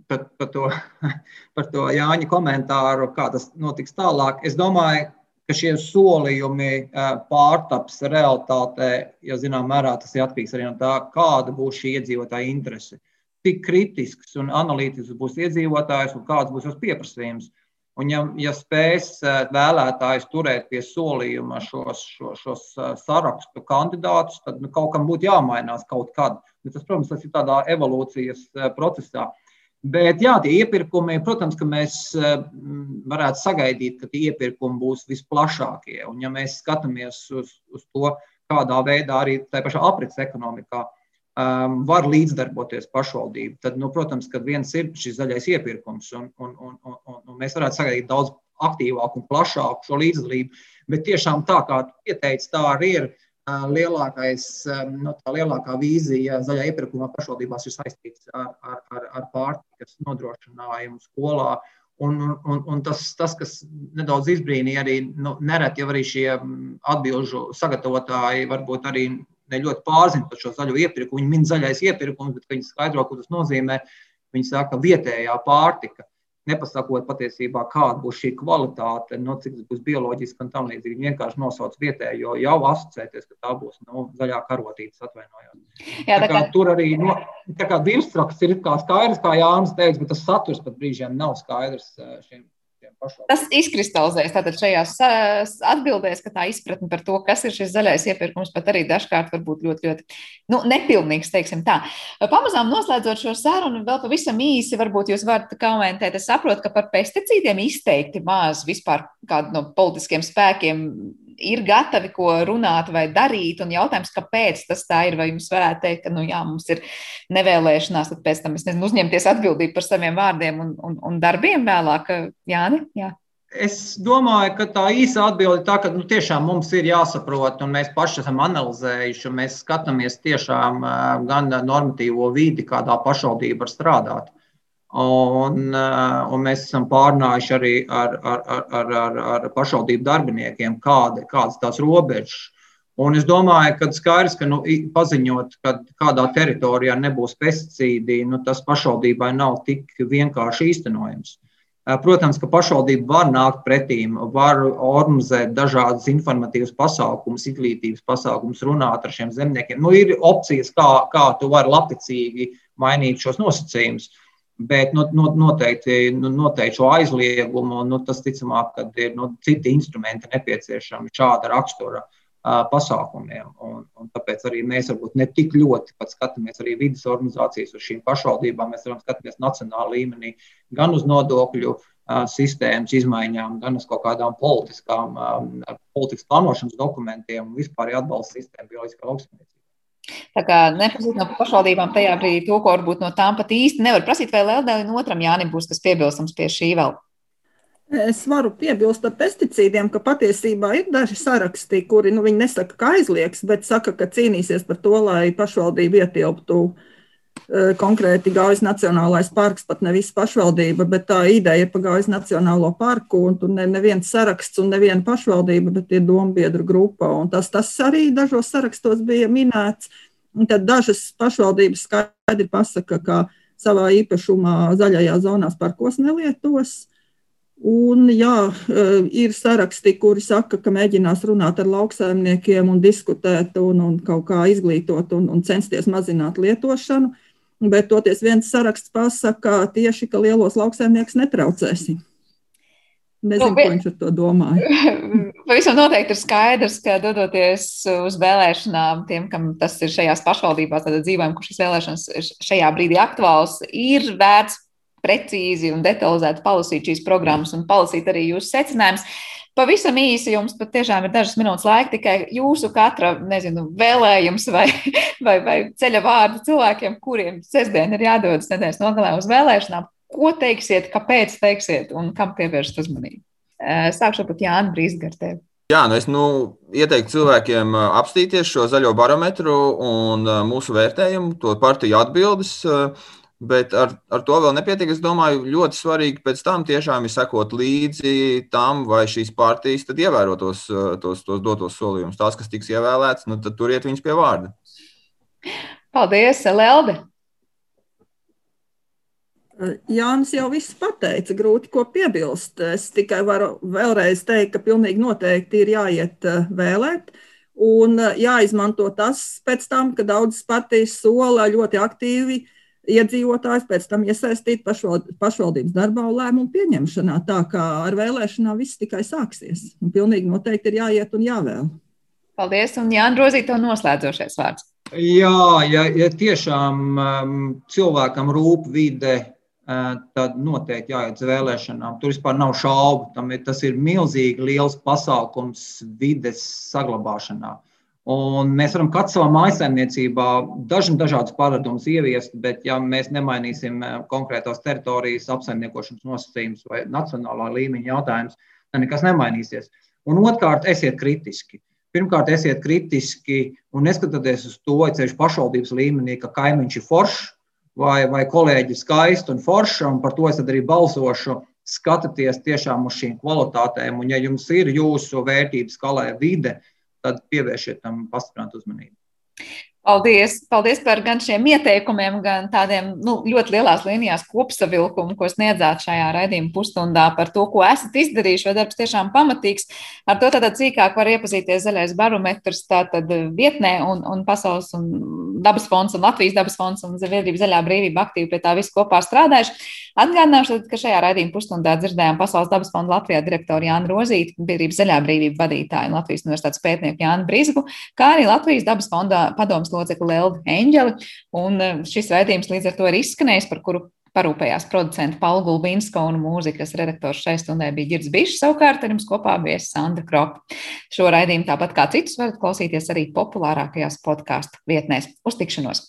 par, par, to, par to Jāņa komentāru, kā tas notiks tālāk. Es domāju, ka šie solījumi pārtaps realitātē, ja zinām mērā tas ir atkarīgs arī no tā, kāda būs šī iedzīvotāja interese. Cik kritisks un analītisks būs iedzīvotājs un kāds būs tas pieprasījums. Un, ja, ja spēs vēlētājs turēt pie solījuma šos, šos, šos sarakstu kandidātus, tad nu, kaut kam būtu jāmainās kaut kad. Bet tas, protams, tas ir tādā evolūcijas procesā. Uh, Bet jā, tie iepirkumi, protams, ka mēs eh, varētu sagaidīt, ka tie iepirkumi būs visplašākie. Un, ja mēs skatāmies uz, uz to, kādā veidā arī tajā pašā aprits ekonomikā um, var līdzdarboties pašvaldība, tad, nu, protams, ka viens ir šis zaļais iepirkums, un, un, un, un, un mēs varētu sagaidīt daudz aktīvāku un plašāku šo līdzdalību. Bet tiešām tā, kā tu ieteici, tā arī ir lielākais, no tā lielākā vīzija zaļā iepirkumā pašvaldībās ir saistīts ar, ar, ar, ar pārtikas nodrošinājumu skolā Un, un, un tas, tas, kas nedaudz izbrīnīja, arī nu, nereti jau arī šie atbildžu sagatavotāji varbūt arī ne ļoti pārzina par šo zaļo iepirkumu. Viņi min zaļais iepirkums, bet viņi skaidro, ko tas nozīmē. Viņi saka, vietējā pārtika nepasakot patiesībā, kāda būs šī kvalitāte, no nu, cik tas būs bioloģiski un tam līdzīgi. Viņi vienkārši nosauc vietējo, jau asociēties, ka tā būs nu, zaļā karotītes atvainojot. Jā, tā kā, kā... Tur arī no, nu, virsraksts ir kā skaidrs, kā Jānis teica, bet tas saturs pat brīžiem nav skaidrs eh, šiem Tas izkristalizējas tātad šajās atbildēs, ka tā izpratne par to, kas ir šis zaļais iepirkums, pat arī dažkārt var būt ļoti, ļoti nu, nepilnīgs, teiksim tā. Pamazām noslēdzot šo sarunu, vēl pavisam īsi, varbūt jūs varat komentēt. Es saprotu, ka par pesticīdiem izteikti maz vispār kādu no politiskiem spēkiem ir gatavi ko runāt vai darīt. Un jautājums, kāpēc tas tā ir? Vai jums varētu teikt, ka nu, jā, mums ir nevēlēšanās, tad pēc tam nezinu, uzņemties atbildību par saviem vārdiem un, un, un darbiem vēlāk? Jāni? Jā. Es domāju, ka tā īsa atbilde ir tā, ka nu, tiešām mums ir jāsaprot, un mēs paši esam analizējuši, un mēs skatāmies tiešām gan normatīvo vidi, kādā pašvaldība var strādāt. Un, eh, un mēs esam pārnājuši arī ar, ar, ar, ar, ar pašvaldību darbiniekiem, kāda, kādas tās robežas. Un es domāju, ka skaidrs, ka nu, paziņot, ka kādā teritorijā nebūs pesticīdi, nu, tas pašvaldībai nav tik vienkārši īstenojams. Eh, protams, ka pašvaldība var nākt pretīm, var organizēt dažādas informatīvas pasākumus, izglītības pasākumus, runāt ar šiem zemniekiem. Nu, ir opcijas, kā, kā tu vari lapicīgi mainīt šos nosacījumus. Uh, Bet nu, nu, noteikti, nu, noteikti šo aizliegumu, nu, tas ticamāk, ka ir nu, citi instrumenti nepieciešami šāda rakstura uh, pasākumiem. Un, un tāpēc arī mēs varbūt ne tik ļoti skatāmies arī vidas organizācijas uz šīm pašvaldībām. Mēs varam skatīties nacionālā līmenī gan uz nodokļu uh, sistēmas izmaiņām, gan uz kaut kādām politiskām, um, politikas plānošanas dokumentiem un vispār atbalsta sistēmu bioloģiskā lauksaimniecībā. Tā kā neprasīt no pašvaldībām tajā brīdī to, ko varbūt no tām pat īsti nevar prasīt, vai Lēlēlim otram Jānim būs kas piebilstams pie šī vēl. Es varu piebilst par pesticīdiem, ka patiesībā ir daži saraksti, kuri nu, nesaka, ka aizliegs, bet saka, ka cīnīsies par to, lai pašvaldība ietilptu uh, konkrēti Gaujas Nacionālais parks, pat ne visa pašvaldība, bet tā ideja ir par Gaujas Nacionālo parku, tur ne, neviens saraksts un neviena pašvaldība, bet ir dombiedru grupa, tas, tas arī dažos sarakstos bija minēts. Un tad dažas pašvaldības skaidri pasaka, ka savā īpašumā zaļajā zonās parkos nelietos. Un, jā, e, ir saraksti, kuri saka, ka mēģinās runāt ar lauksaimniekiem un diskutēt un, un kaut kā izglītot un, un censties mazināt lietošanu. Bet toties viens saraksts pasaka tieši, ka lielos lauksaimniekus netraucēsim. Nezinu, nu, ko viņš ar to domāja. Pavisam noteikti ir skaidrs, ka dodoties uz vēlēšanām, tiem, kam tas ir šajās pašvaldībās, tad dzīvojam, kur šīs vēlēšanas šajā brīdī aktuāls, ir vērts precīzi un detalizēti palasīt šīs programmas un palasīt arī jūsu secinājumus. Pavisam īsi jums pat tiešām ir dažas minūtes laika tikai jūsu katra, nezinu, vēlējums vai, vai, vai ceļa vārdu cilvēkiem, kuriem sestdien ir jādodas nedēļas nogalē uz vēlēšanām. Ko teiksiet, kāpēc teiksiet un kam pievērst uzmanību? Sākšu pat Jānis Brīsgartē. Jā, nu es nu, ieteiktu cilvēkiem apstīties šo zaļo barometru un mūsu vērtējumu, to partiju atbildes. Bet ar, ar to vēl nepietiek. Es domāju, ļoti svarīgi pēc tam tiešām ir sekot līdzi tam, vai šīs partijas ievēro tos, tos, tos dotos solījumus. Tās, kas tiks ievēlētas, nu, tad turiet viņus pie vārda. Paldies, Lelde! Jānis jau viss pateica, grūti ko piebilst. Es tikai varu vēlreiz teikt, ka pilnīgi noteikti ir jāiet eh, vēlēt. Un eh, jāizmanto tas pēc tam, ka daudzas partijas sola ļoti aktīvi iedzīvotājs pēc tam iesaistīt pašvaldības darbā un lēmumu pieņemšanā. Tā kā ar vēlēšanām viss tikai sāksies. Un pilnīgi noteikti ir jāiet un jāvēl. Paldies, un Jānis Rozīt, to noslēdzošais vārds. Jā, ja, ja tiešām um, cilvēkam rūp vide, tad noteikti jāiet uz vēlēšanām. Tur vispār nav šaubu. Tam ir, tas ir milzīgi liels pasākums vides saglabāšanā. Un mēs varam katrs savā mājsaimniecībā dažna, dažādas paradumus ieviest, bet ja mēs nemainīsim konkrētās teritorijas apsaimniekošanas nosacījumus vai nacionālā līmeņa jautājumus, tad nekas nemainīsies. Un otrkārt, esiet kritiski. Pirmkārt, esiet kritiski un neskatieties uz to, ceļš pašvaldības līmenī, ka kaimiņš ir foršs, vai, vai kolēģi skaisti un forši, un par to es arī balsošu. skatieties tiešām uz šīm kvalitātēm, un ja jums ir jūsu vērtības skalē vide, tad pievēršiet tam pastiprinātu uzmanību. Paldies, paldies par gan šiem ieteikumiem, gan tādiem nu, ļoti lielās līnijās kopsavilkumu, ko sniedzāt šajā raidījuma pusstundā par to, ko esat izdarījuši. Vai darbs tiešām pamatīgs. Ar to tātad cīkāk var iepazīties zaļais barometrs tātad vietnē un, un pasaules un dabas fonds un Latvijas dabas fonds un Zviedrības zaļā brīvība aktīvi pie tā visu kopā strādājuši. Atgādināšu, ka šajā raidījuma pusstundā dzirdējām Pasaules dabas fonda Latvijā direktoru Jānu Rozīti, biedrības zaļā brīvība vadītāju un Latvijas universitātes pētnieku Jānu Brīsku, kā arī Latvijas dabas fonda padomas locekli Lelvi Eņģeli. Un eh, šis raidījums līdz ar to ir izskanējis, par kuru parūpējās producenta Paula Gulbinska un mūzikas redaktors šai stundai bija Girds Bišs, savukārt ar jums kopā bija Sandra Kropa. Šo raidījumu tāpat kā citus varat klausīties arī populārākajās podkāstu vietnēs. Uz tikšanos!